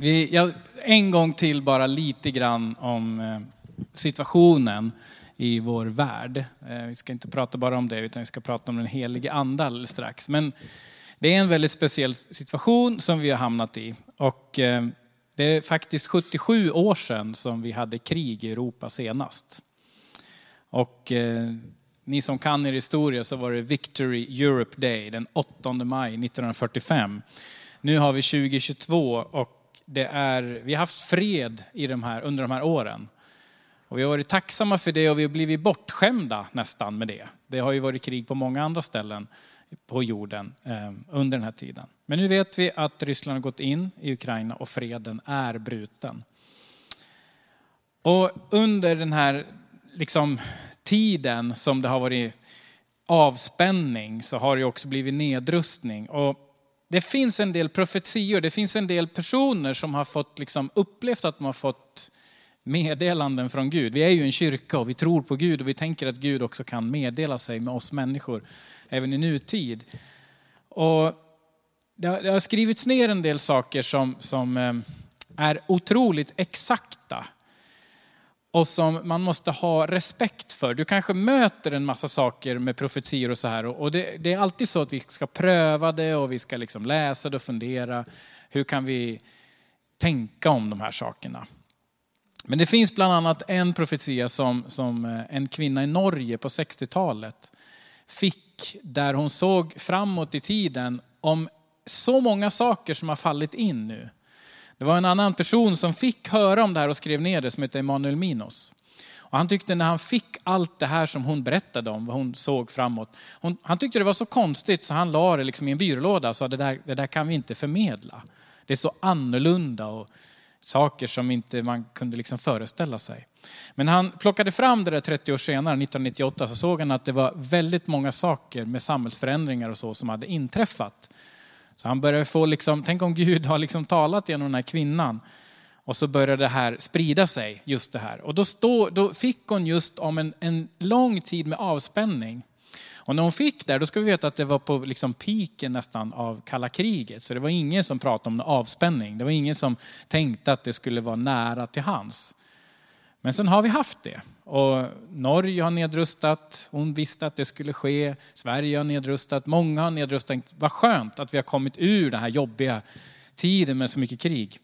Vi, jag, en gång till bara lite grann om eh, situationen i vår värld. Eh, vi ska inte prata bara om det, utan vi ska prata om den helige ande alldeles strax. Men det är en väldigt speciell situation som vi har hamnat i. Och eh, det är faktiskt 77 år sedan som vi hade krig i Europa senast. Och ni som kan er historia så var det Victory Europe Day den 8 maj 1945. Nu har vi 2022 och det är, vi har haft fred i de här, under de här åren. Och vi har varit tacksamma för det och vi har blivit bortskämda nästan med det. Det har ju varit krig på många andra ställen på jorden eh, under den här tiden. Men nu vet vi att Ryssland har gått in i Ukraina och freden är bruten. Och under den här liksom, tiden som det har varit avspänning så har det också blivit nedrustning. Och det finns en del profetior, det finns en del personer som har fått liksom upplevt att de har fått meddelanden från Gud. Vi är ju en kyrka och vi tror på Gud och vi tänker att Gud också kan meddela sig med oss människor även i nutid. Och det har, skrivits ner en del saker som, som eh, är otroligt exakta och som man måste ha respekt för. Du kanske möter en massa saker med profetior och så här och det, det är alltid så att vi ska pröva det och vi ska liksom läsa det och fundera. Hur kan vi tänka om de här sakerna? Men det finns bland annat en profetia som, som eh, en kvinna i Norge på 60-talet fick, där hon såg framåt i tiden om så många saker som har fallit in nu. Det var en annan person som fick höra om det här och skrev ner det som heter Emanuel Minos. Och han tyckte när han fick allt det här som hon berättade om, vad hon såg framåt. Hon, han tyckte det var så konstigt så han la det liksom i en byrålåda och sa det där, det där kan vi inte förmedla. Det är så annorlunda och saker som inte man kunde liksom föreställa sig. Men han plockade fram det där 30 år senare, 1998, så såg han att det var väldigt många saker med samhällsförändringar och så som hade inträffat. Så han börjar få, liksom, tänk om Gud har liksom talat genom den här kvinnan. Och så börjar det här sprida sig, just det här. Och då, stå, då fick hon just om en, en lång tid med avspänning. Och när hon fick det, då ska vi veta att det var på liksom piken nästan av kalla kriget. Så det var ingen som pratade om avspänning. Det var ingen som tänkte att det skulle vara nära till hans. Men sen har vi haft det. Och Norge har nedrustat, hon visste att det skulle ske. Sverige har nedrustat, många har nedrustat. Vad skönt att vi har kommit ur den här jobbiga tiden med så mycket krig.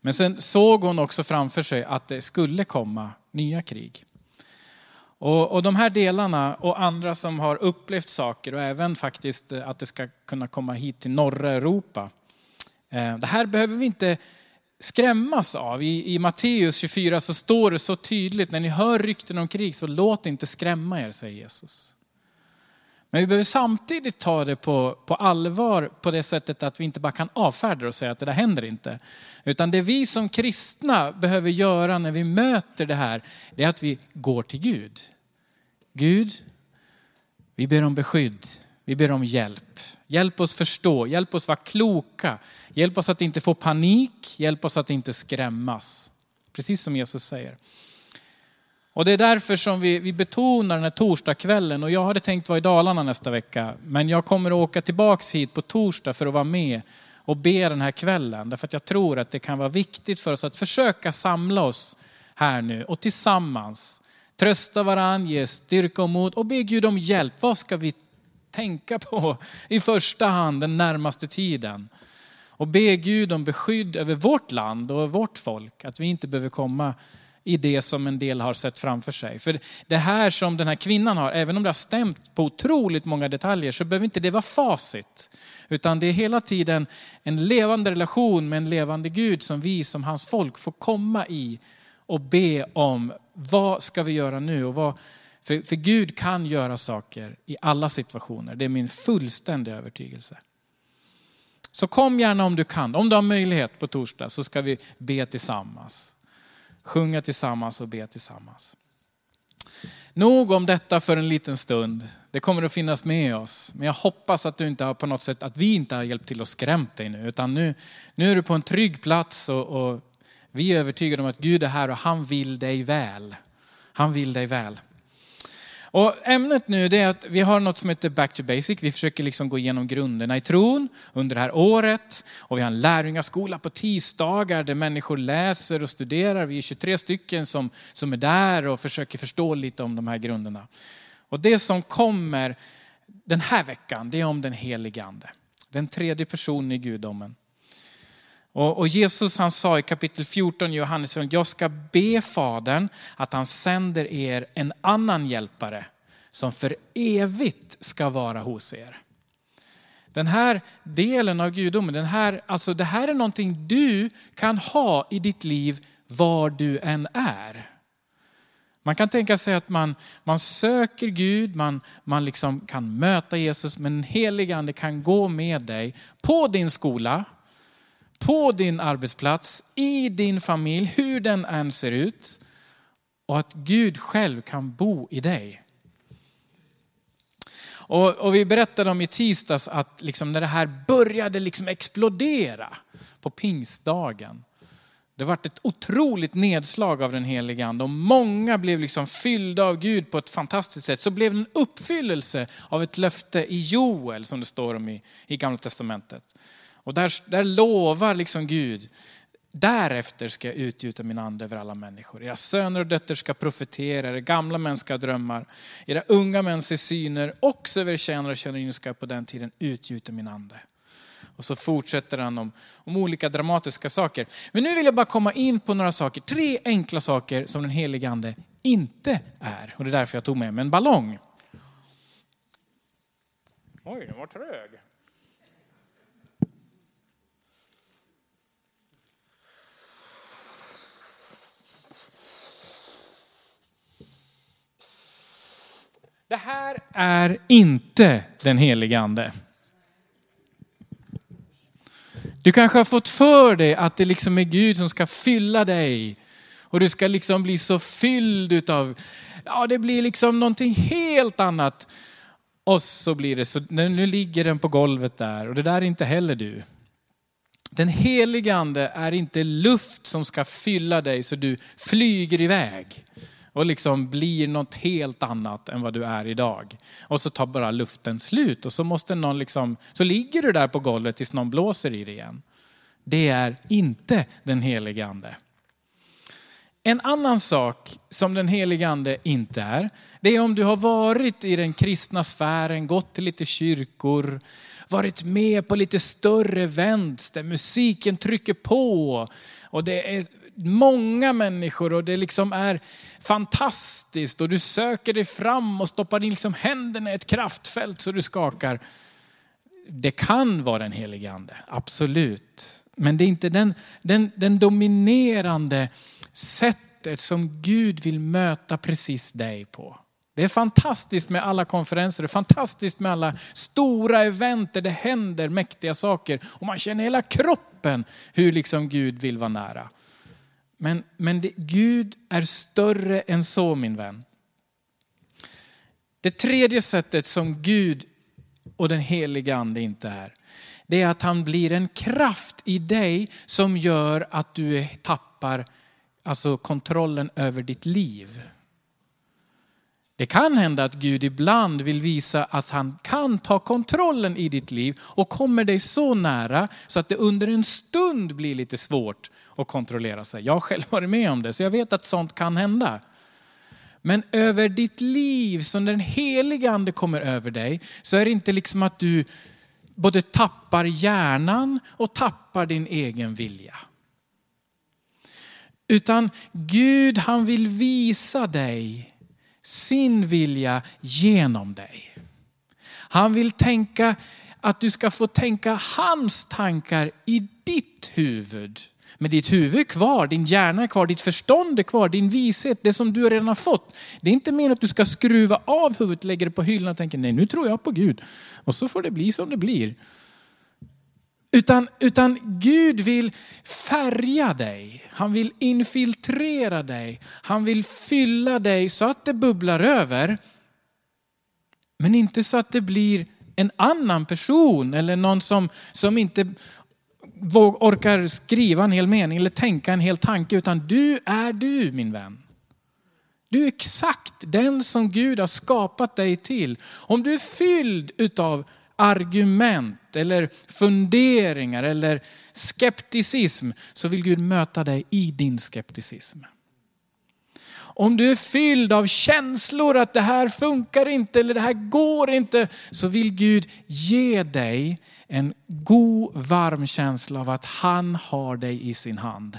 Men sen såg hon också framför sig att det skulle komma nya krig. Och, och de här delarna och andra som har upplevt saker och även faktiskt att det ska kunna komma hit till norra Europa. Eh, det här behöver vi inte skrämmas av. I, I Matteus 24 så står det så tydligt, när ni hör rykten om krig så låt inte skrämma er, säger Jesus. Men vi behöver samtidigt ta det på, på allvar på det sättet att vi inte bara kan avfärda det och säga att det där händer inte. Utan det vi som kristna behöver göra när vi möter det här, det är att vi går till Gud. Gud, vi ber om beskydd, vi ber om hjälp. Hjälp oss förstå, hjälp oss vara kloka. Hjälp oss att inte få panik, hjälp oss att inte skrämmas. Precis som Jesus säger. Och det är därför som vi, vi betonar den här torsdagskvällen. Och jag hade tänkt vara i Dalarna nästa vecka. Men jag kommer att åka tillbaks hit på torsdag för att vara med och be den här kvällen. Därför att jag tror att det kan vara viktigt för oss att försöka samla oss här nu och tillsammans trösta varandra, ge styrka och mod och be Gud om hjälp. Vad ska vi tänka på i första hand den närmaste tiden? Och be Gud om beskydd över vårt land och vårt folk. Att vi inte behöver komma i det som en del har sett framför sig. För det här som den här kvinnan har, även om det har stämt på otroligt många detaljer, så behöver inte det vara facit. Utan det är hela tiden en levande relation med en levande Gud som vi som hans folk får komma i och be om vad ska vi göra nu? Och vad, för, för Gud kan göra saker i alla situationer. Det är min fullständiga övertygelse. Så kom gärna om du kan. Om du har möjlighet på torsdag så ska vi be tillsammans. Sjunga tillsammans och be tillsammans. Nog om detta för en liten stund. Det kommer att finnas med oss. Men jag hoppas att du inte har på något sätt, att vi inte har hjälpt till att skrämt dig nu. Utan nu, nu är du på en trygg plats och, och vi är övertygade om att Gud är här och han vill dig väl. Han vill dig väl. Och ämnet nu är att vi har något som heter Back to Basic. Vi försöker liksom gå igenom grunderna i tron under det här året. Och vi har en lärjungaskola på tisdagar där människor läser och studerar. Vi är 23 stycken som, som är där och försöker förstå lite om de här grunderna. Och det som kommer den här veckan, det är om den helige Ande. Den tredje personen i gudomen. Och, och, Jesus han sa i kapitel 14 i Johannes, jag ska be Fadern att han sänder er en annan hjälpare som för evigt ska vara hos er. Den här delen av gudomen, den här, alltså det här är någonting du kan ha i ditt liv var du än är. Man kan tänka sig att man, man söker Gud, man, man liksom kan möta Jesus, men den helige ande kan gå med dig på din skola, på din arbetsplats, i din familj, hur den än ser ut. Och att Gud själv kan bo i dig. Och, och vi berättade om i tisdags att liksom när det här började liksom explodera på pingstdagen. Det var ett otroligt nedslag av den helige ande och många blev liksom fyllda av Gud på ett fantastiskt sätt. Så blev det en uppfyllelse av ett löfte i Joel som det står om i, i gamla testamentet. Och där, där lovar liksom Gud, därefter ska jag utgjuta min ande över alla människor. Era söner och döttrar ska profetera, era gamla män ska drömmar, era unga män se syner, också över tjänare och tjänarinnor ska på den tiden utgjuta min ande. Och så fortsätter han om, om olika dramatiska saker. Men nu vill jag bara komma in på några saker, tre enkla saker som den helige ande inte är. Och det är därför jag tog med mig en ballong. Oj, den var trög. Det här är inte den helige ande. Du kanske har fått för dig att det liksom är Gud som ska fylla dig. Och du ska liksom bli så fylld utav, ja det blir liksom någonting helt annat. Och så blir det så, nu ligger den på golvet där och det där är inte heller du. Den helige ande är inte luft som ska fylla dig så du flyger iväg och liksom blir något helt annat än vad du är idag. Och så tar bara luften slut och så måste någon liksom, så ligger du där på golvet tills någon blåser i dig igen. Det är inte den helige ande. En annan sak som den helige ande inte är, det är om du har varit i den kristna sfären, gått till lite kyrkor, varit med på lite större events där musiken trycker på och det är många människor och det liksom är fantastiskt och du söker dig fram och stoppar in liksom händerna i ett kraftfält så du skakar. Det kan vara den helige ande, absolut. Men det är inte den, den, den dominerande sättet som Gud vill möta precis dig på. Det är fantastiskt med alla konferenser, det är fantastiskt med alla stora event där det händer mäktiga saker och man känner hela kroppen hur liksom Gud vill vara nära. Men, men det, Gud är större än så min vän. Det tredje sättet som Gud och den heliga ande inte är, det är att han blir en kraft i dig som gör att du tappar alltså kontrollen över ditt liv. Det kan hända att Gud ibland vill visa att han kan ta kontrollen i ditt liv och kommer dig så nära så att det under en stund blir lite svårt att kontrollera sig. Jag har själv varit med om det så jag vet att sånt kan hända. Men över ditt liv, som den heliga ande kommer över dig, så är det inte liksom att du både tappar hjärnan och tappar din egen vilja. Utan Gud han vill visa dig sin vilja genom dig. Han vill tänka att du ska få tänka hans tankar i ditt huvud. Med ditt huvud kvar, din hjärna är kvar, ditt förstånd är kvar, din vishet, det som du redan har fått. Det är inte meningen att du ska skruva av huvudet, lägga det på hyllan och tänka nej nu tror jag på Gud. Och så får det bli som det blir. Utan, utan Gud vill färga dig. Han vill infiltrera dig. Han vill fylla dig så att det bubblar över. Men inte så att det blir en annan person eller någon som, som inte orkar skriva en hel mening eller tänka en hel tanke. Utan du är du min vän. Du är exakt den som Gud har skapat dig till. Om du är fylld utav argument eller funderingar eller skepticism så vill Gud möta dig i din skepticism. Om du är fylld av känslor att det här funkar inte eller det här går inte så vill Gud ge dig en god varm känsla av att han har dig i sin hand.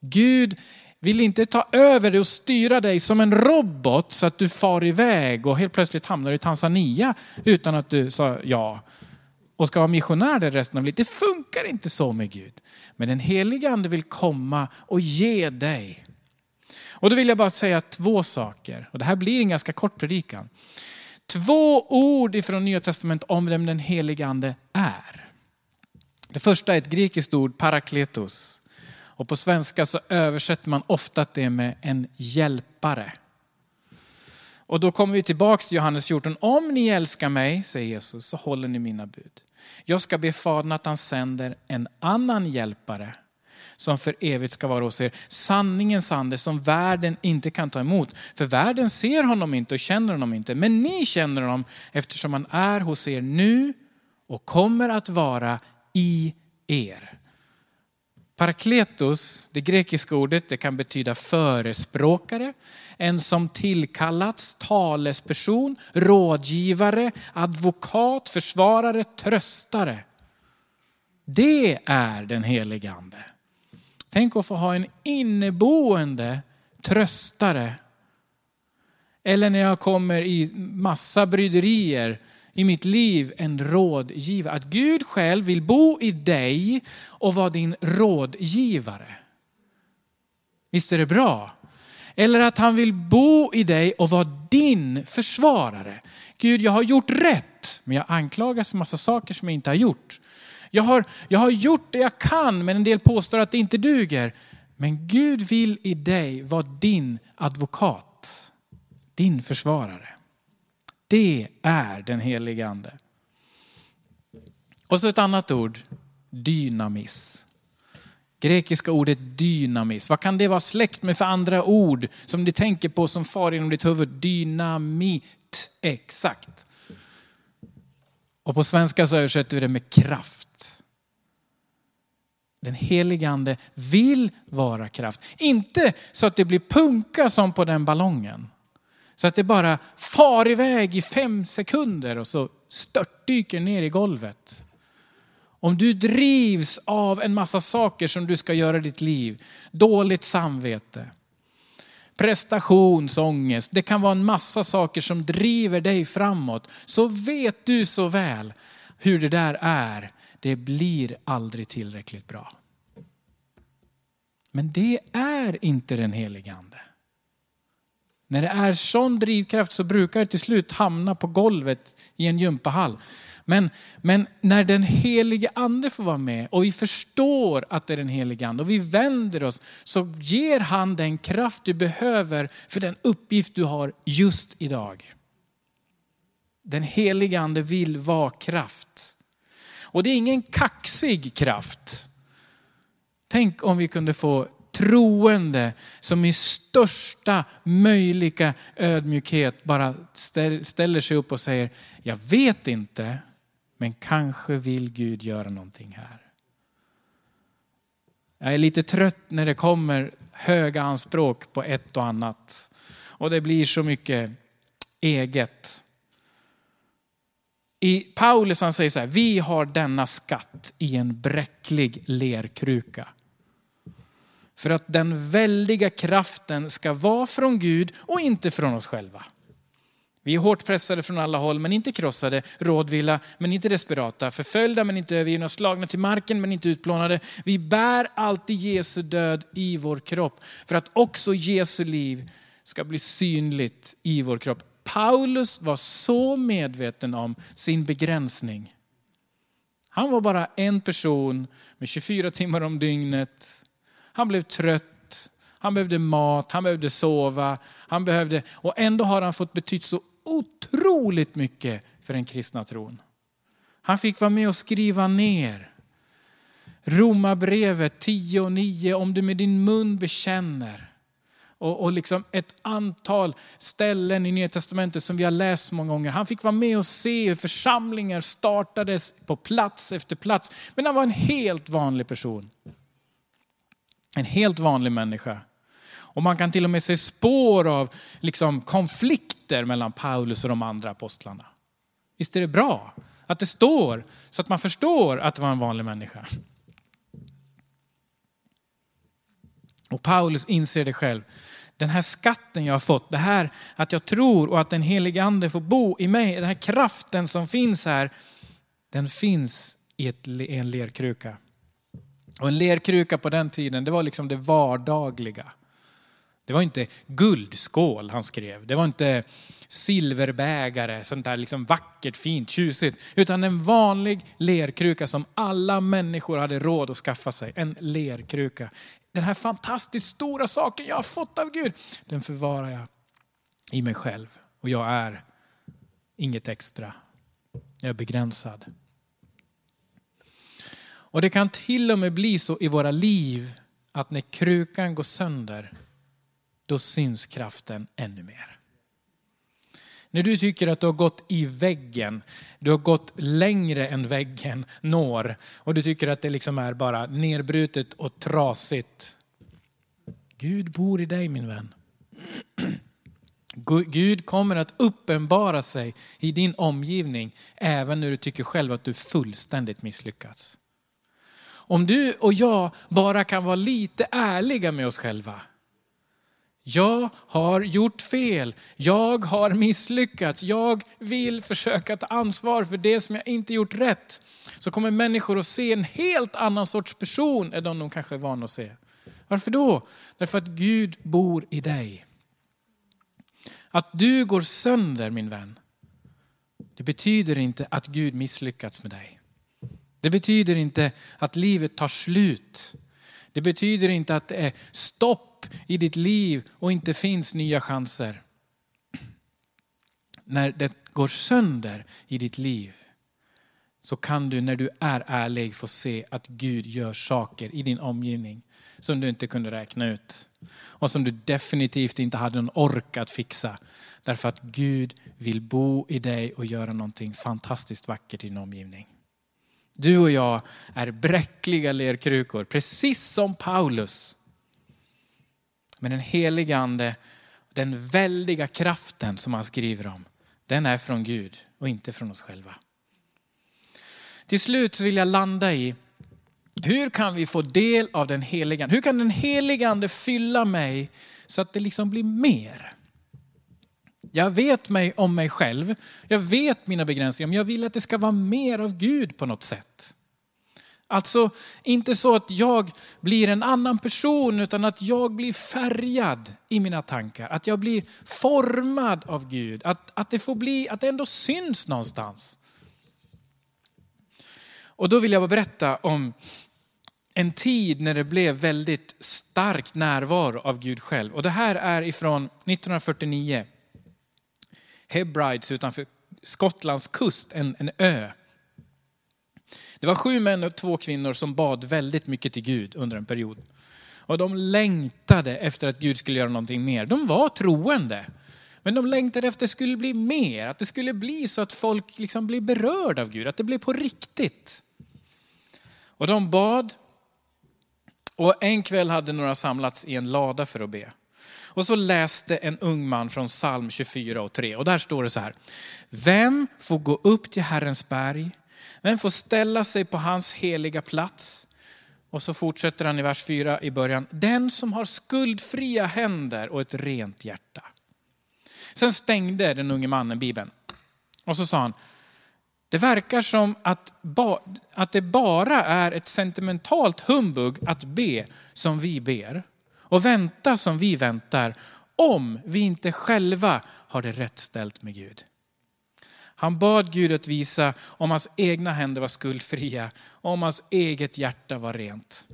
Gud vill inte ta över dig och styra dig som en robot så att du far iväg och helt plötsligt hamnar i Tanzania utan att du sa ja och ska vara missionär där resten av livet. Det funkar inte så med Gud. Men den helige ande vill komma och ge dig. Och då vill jag bara säga två saker. Och det här blir en ganska kort predikan. Två ord ifrån Nya Testamentet om vem den helige ande är. Det första är ett grekiskt ord, parakletos. Och på svenska så översätter man ofta det med en hjälpare. Och då kommer vi tillbaka till Johannes 14. Om ni älskar mig, säger Jesus, så håller ni mina bud. Jag ska be Fadern att han sänder en annan hjälpare som för evigt ska vara hos er. Sanningens ande som världen inte kan ta emot. För världen ser honom inte och känner honom inte. Men ni känner honom eftersom han är hos er nu och kommer att vara i er. Parakletos, det grekiska ordet, det kan betyda förespråkare, en som tillkallats, talesperson, rådgivare, advokat, försvarare, tröstare. Det är den helige ande. Tänk att få ha en inneboende tröstare. Eller när jag kommer i massa bryderier i mitt liv en rådgivare. Att Gud själv vill bo i dig och vara din rådgivare. Visst är det bra? Eller att han vill bo i dig och vara din försvarare. Gud, jag har gjort rätt, men jag anklagas för massa saker som jag inte har gjort. Jag har, jag har gjort det jag kan, men en del påstår att det inte duger. Men Gud vill i dig vara din advokat, din försvarare. Det är den helige ande. Och så ett annat ord, dynamis. Grekiska ordet dynamis. Vad kan det vara släkt med för andra ord som du tänker på som far genom ditt huvud? Dynamit, exakt. Och på svenska så översätter vi det med kraft. Den helige ande vill vara kraft. Inte så att det blir punka som på den ballongen. Så att det bara far iväg i fem sekunder och så störtdyker ner i golvet. Om du drivs av en massa saker som du ska göra i ditt liv, dåligt samvete, prestationsångest, det kan vara en massa saker som driver dig framåt. Så vet du så väl hur det där är. Det blir aldrig tillräckligt bra. Men det är inte den helige ande. När det är sån drivkraft så brukar det till slut hamna på golvet i en gympahall. Men, men när den helige ande får vara med och vi förstår att det är den helige ande och vi vänder oss så ger han den kraft du behöver för den uppgift du har just idag. Den helige ande vill vara kraft. Och det är ingen kaxig kraft. Tänk om vi kunde få troende som i största möjliga ödmjukhet bara ställer sig upp och säger, jag vet inte, men kanske vill Gud göra någonting här. Jag är lite trött när det kommer höga anspråk på ett och annat. Och det blir så mycket eget. I Paulus han säger så här, vi har denna skatt i en bräcklig lerkruka. För att den väldiga kraften ska vara från Gud och inte från oss själva. Vi är hårt pressade från alla håll men inte krossade, rådvilla men inte desperata, förföljda men inte övergivna, slagna till marken men inte utplånade. Vi bär alltid Jesu död i vår kropp för att också Jesu liv ska bli synligt i vår kropp. Paulus var så medveten om sin begränsning. Han var bara en person med 24 timmar om dygnet, han blev trött, han behövde mat, han behövde sova, han behövde, och ändå har han fått betytt så otroligt mycket för den kristna tron. Han fick vara med och skriva ner Romarbrevet 10 och 9, om du med din mun bekänner och, och liksom ett antal ställen i Nya Testamentet som vi har läst många gånger. Han fick vara med och se hur församlingar startades på plats efter plats. Men han var en helt vanlig person. En helt vanlig människa. Och man kan till och med se spår av liksom, konflikter mellan Paulus och de andra apostlarna. Visst är det bra att det står så att man förstår att det var en vanlig människa. Och Paulus inser det själv. Den här skatten jag har fått, det här att jag tror och att den helige ande får bo i mig, den här kraften som finns här, den finns i ett, en lerkruka. Och en lerkruka på den tiden, det var liksom det vardagliga. Det var inte guldskål han skrev, det var inte silverbägare, sånt där liksom vackert, fint, tjusigt. Utan en vanlig lerkruka som alla människor hade råd att skaffa sig. En lerkruka. Den här fantastiskt stora saken jag har fått av Gud, den förvarar jag i mig själv. Och jag är inget extra. Jag är begränsad. Och det kan till och med bli så i våra liv att när krukan går sönder, då syns kraften ännu mer. När du tycker att du har gått i väggen, du har gått längre än väggen når och du tycker att det liksom är bara nerbrutet och trasigt. Gud bor i dig min vän. Gud kommer att uppenbara sig i din omgivning även när du tycker själv att du fullständigt misslyckats. Om du och jag bara kan vara lite ärliga med oss själva jag har gjort fel. Jag har misslyckats. Jag vill försöka ta ansvar för det som jag inte gjort rätt. Så kommer människor att se en helt annan sorts person än de de kanske är vana att se. Varför då? Därför att Gud bor i dig. Att du går sönder min vän, det betyder inte att Gud misslyckats med dig. Det betyder inte att livet tar slut. Det betyder inte att det är stopp i ditt liv och inte finns nya chanser. När det går sönder i ditt liv så kan du när du är ärlig få se att Gud gör saker i din omgivning som du inte kunde räkna ut. Och som du definitivt inte hade någon ork att fixa. Därför att Gud vill bo i dig och göra någonting fantastiskt vackert i din omgivning. Du och jag är bräckliga lerkrukor, precis som Paulus. Men den helige ande, den väldiga kraften som han skriver om, den är från Gud och inte från oss själva. Till slut vill jag landa i, hur kan vi få del av den heliga Hur kan den helige ande fylla mig så att det liksom blir mer? Jag vet mig om mig själv, jag vet mina begränsningar, men jag vill att det ska vara mer av Gud på något sätt. Alltså inte så att jag blir en annan person utan att jag blir färgad i mina tankar. Att jag blir formad av Gud. Att, att det får bli, att det ändå syns någonstans. Och då vill jag berätta om en tid när det blev väldigt stark närvaro av Gud själv. Och det här är ifrån 1949. Hebrides utanför Skottlands kust, en, en ö. Det var sju män och två kvinnor som bad väldigt mycket till Gud under en period. Och de längtade efter att Gud skulle göra någonting mer. De var troende. Men de längtade efter att det skulle bli mer, att det skulle bli så att folk liksom blir berörda av Gud, att det blev på riktigt. Och de bad. Och en kväll hade några samlats i en lada för att be. Och så läste en ung man från psalm 24 och 3. Och där står det så här. Vem får gå upp till Herrens berg? Vem får ställa sig på hans heliga plats. Och så fortsätter han i vers 4 i början. Den som har skuldfria händer och ett rent hjärta. Sen stängde den unge mannen Bibeln. Och så sa han, det verkar som att, ba, att det bara är ett sentimentalt humbug att be som vi ber och vänta som vi väntar om vi inte själva har det rätt ställt med Gud. Han bad Gud att visa om hans egna händer var skuldfria, och om hans eget hjärta var rent.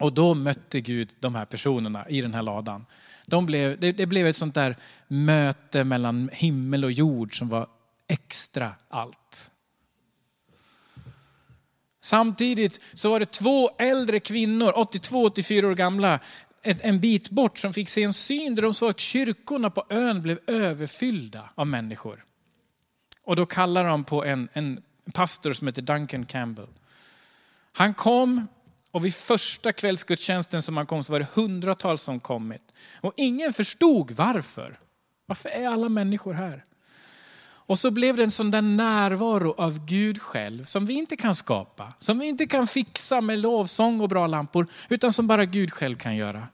Och då mötte Gud de här personerna i den här ladan. De blev, det, det blev ett sånt där möte mellan himmel och jord som var extra allt. Samtidigt så var det två äldre kvinnor, 82-84 år gamla, en bit bort som fick se en syn där de såg att kyrkorna på ön blev överfyllda av människor. Och då kallar de på en, en pastor som heter Duncan Campbell. Han kom och vid första kvällsgudstjänsten som han kom så var det hundratals som kommit. Och ingen förstod varför. Varför är alla människor här? Och så blev det en sån där närvaro av Gud själv som vi inte kan skapa, som vi inte kan fixa med lovsång och bra lampor, utan som bara Gud själv kan göra.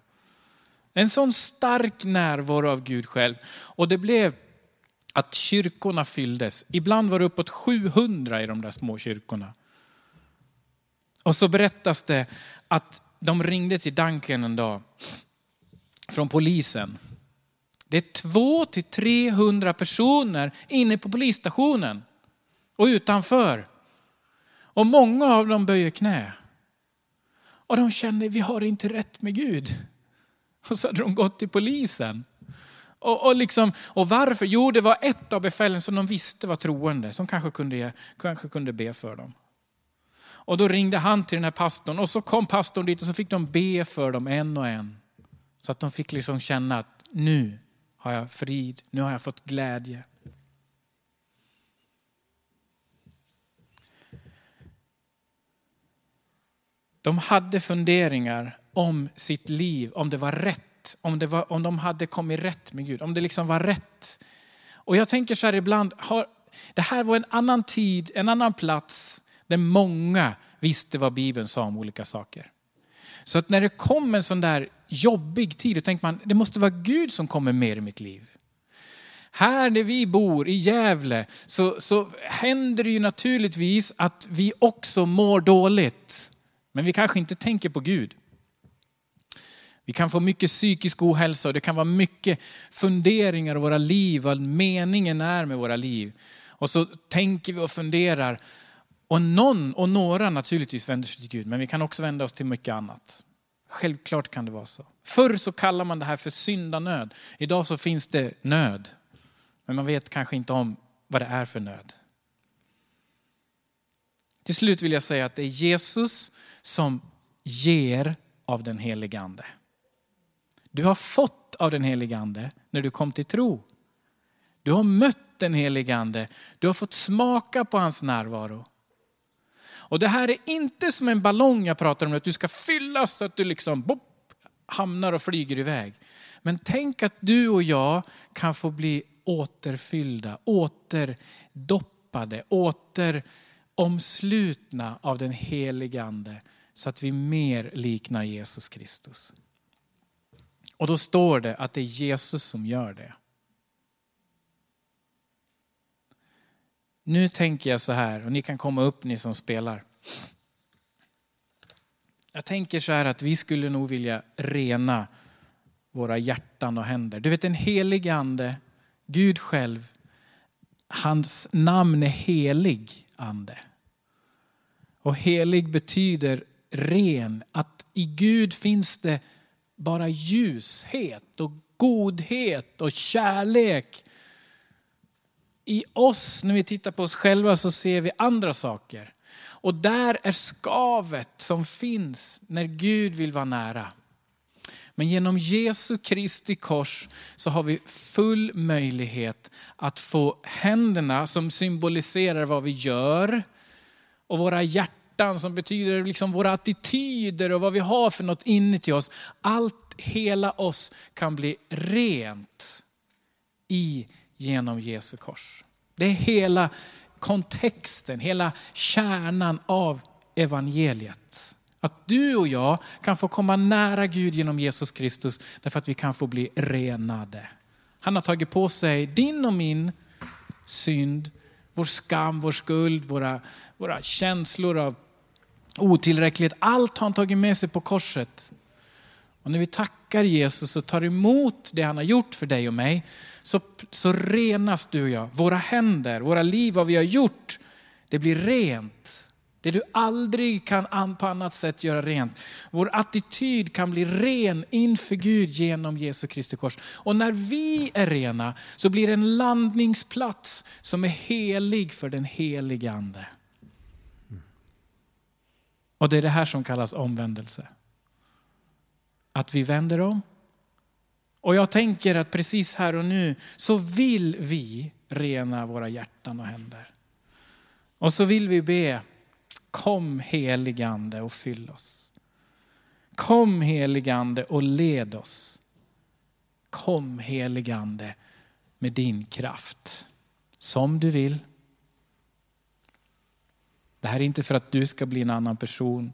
En sån stark närvaro av Gud själv. Och det blev att kyrkorna fylldes. Ibland var det uppåt 700 i de där små kyrkorna. Och så berättas det att de ringde till Duncan en dag från polisen. Det är 2 till 300 personer inne på polisstationen och utanför. Och många av dem böjer knä. Och de känner, vi har inte rätt med Gud. Och så hade de gått till polisen. Och, och, liksom, och varför? Jo, det var ett av befälen som de visste var troende, som kanske kunde, kanske kunde be för dem. Och då ringde han till den här pastorn och så kom pastorn dit och så fick de be för dem en och en. Så att de fick liksom känna att nu har jag frid, nu har jag fått glädje. De hade funderingar om sitt liv, om det var rätt, om, det var, om de hade kommit rätt med Gud, om det liksom var rätt. Och jag tänker så här ibland, har, det här var en annan tid, en annan plats där många visste vad Bibeln sa om olika saker. Så att när det kom en sån där jobbig tid, då tänker man, det måste vara Gud som kommer mer i mitt liv. Här där vi bor, i Gävle, så, så händer det ju naturligtvis att vi också mår dåligt. Men vi kanske inte tänker på Gud. Vi kan få mycket psykisk ohälsa och det kan vara mycket funderingar i våra liv, vad meningen är med våra liv. Och så tänker vi och funderar. Och någon och några naturligtvis vänder sig till Gud, men vi kan också vända oss till mycket annat. Självklart kan det vara så. Förr så kallade man det här för syndanöd. Idag så finns det nöd. Men man vet kanske inte om vad det är för nöd. Till slut vill jag säga att det är Jesus som ger av den helige Ande. Du har fått av den helige Ande när du kom till tro. Du har mött den helige Ande. Du har fått smaka på hans närvaro. Och det här är inte som en ballong jag pratar om, att du ska fyllas så att du liksom bop, hamnar och flyger iväg. Men tänk att du och jag kan få bli återfyllda, återdoppade, återomslutna av den helige Ande så att vi mer liknar Jesus Kristus. Och då står det att det är Jesus som gör det. Nu tänker jag så här, och ni kan komma upp ni som spelar. Jag tänker så här att vi skulle nog vilja rena våra hjärtan och händer. Du vet den helige ande, Gud själv, hans namn är helig ande. Och helig betyder ren, att i Gud finns det bara ljushet och godhet och kärlek i oss, när vi tittar på oss själva, så ser vi andra saker. Och där är skavet som finns när Gud vill vara nära. Men genom Jesu Kristi kors så har vi full möjlighet att få händerna som symboliserar vad vi gör och våra hjärtan som betyder liksom våra attityder och vad vi har för något inuti oss. Allt, hela oss kan bli rent i genom Jesu kors. Det är hela kontexten, hela kärnan av evangeliet. Att du och jag kan få komma nära Gud genom Jesus Kristus därför att vi kan få bli renade. Han har tagit på sig din och min synd, vår skam, vår skuld, våra, våra känslor av otillräcklighet. Allt har han tagit med sig på korset. Och när vi tackar Jesus och tar emot det han har gjort för dig och mig, så, så renas du och jag. Våra händer, våra liv, vad vi har gjort, det blir rent. Det du aldrig kan på annat sätt göra rent. Vår attityd kan bli ren inför Gud genom Jesu Kristi kors. Och när vi är rena så blir det en landningsplats som är helig för den helige Ande. Och det är det här som kallas omvändelse att vi vänder om. Och jag tänker att precis här och nu så vill vi rena våra hjärtan och händer. Och så vill vi be, kom heligande och fyll oss. Kom heligande och led oss. Kom heligande med din kraft. Som du vill. Det här är inte för att du ska bli en annan person.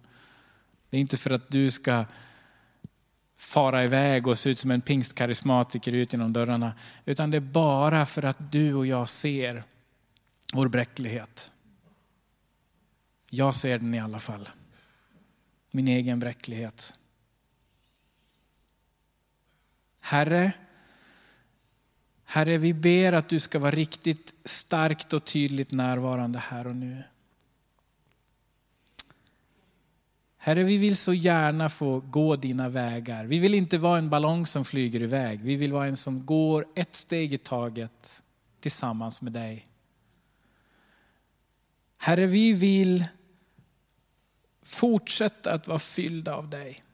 Det är inte för att du ska fara iväg och se ut som en pingstkarismatiker ut genom dörrarna. Utan det är bara för att du och jag ser vår bräcklighet. Jag ser den i alla fall. Min egen bräcklighet. Herre, Herre, vi ber att du ska vara riktigt starkt och tydligt närvarande här och nu. Herre, vi vill så gärna få gå dina vägar. Vi vill inte vara en ballong som flyger iväg. Vi vill vara en som går ett steg i taget tillsammans med dig. Herre, vi vill fortsätta att vara fyllda av dig.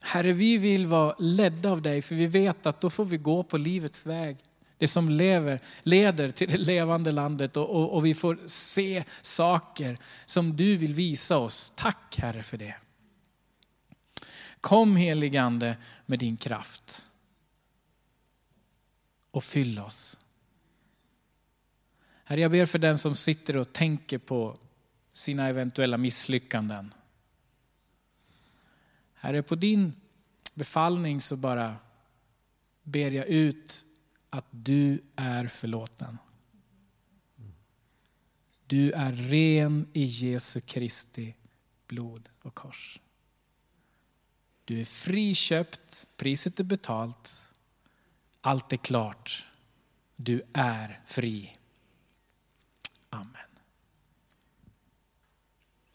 Herre, vi vill vara ledda av dig, för vi vet att då får vi gå på livets väg. Det som lever, leder till det levande landet och, och, och vi får se saker som du vill visa oss. Tack Herre för det. Kom heligande med din kraft och fyll oss. Herre, jag ber för den som sitter och tänker på sina eventuella misslyckanden. Herre, på din befallning så bara ber jag ut att du är förlåten. Du är ren i Jesu Kristi blod och kors. Du är friköpt, priset är betalt, allt är klart. Du är fri. Amen.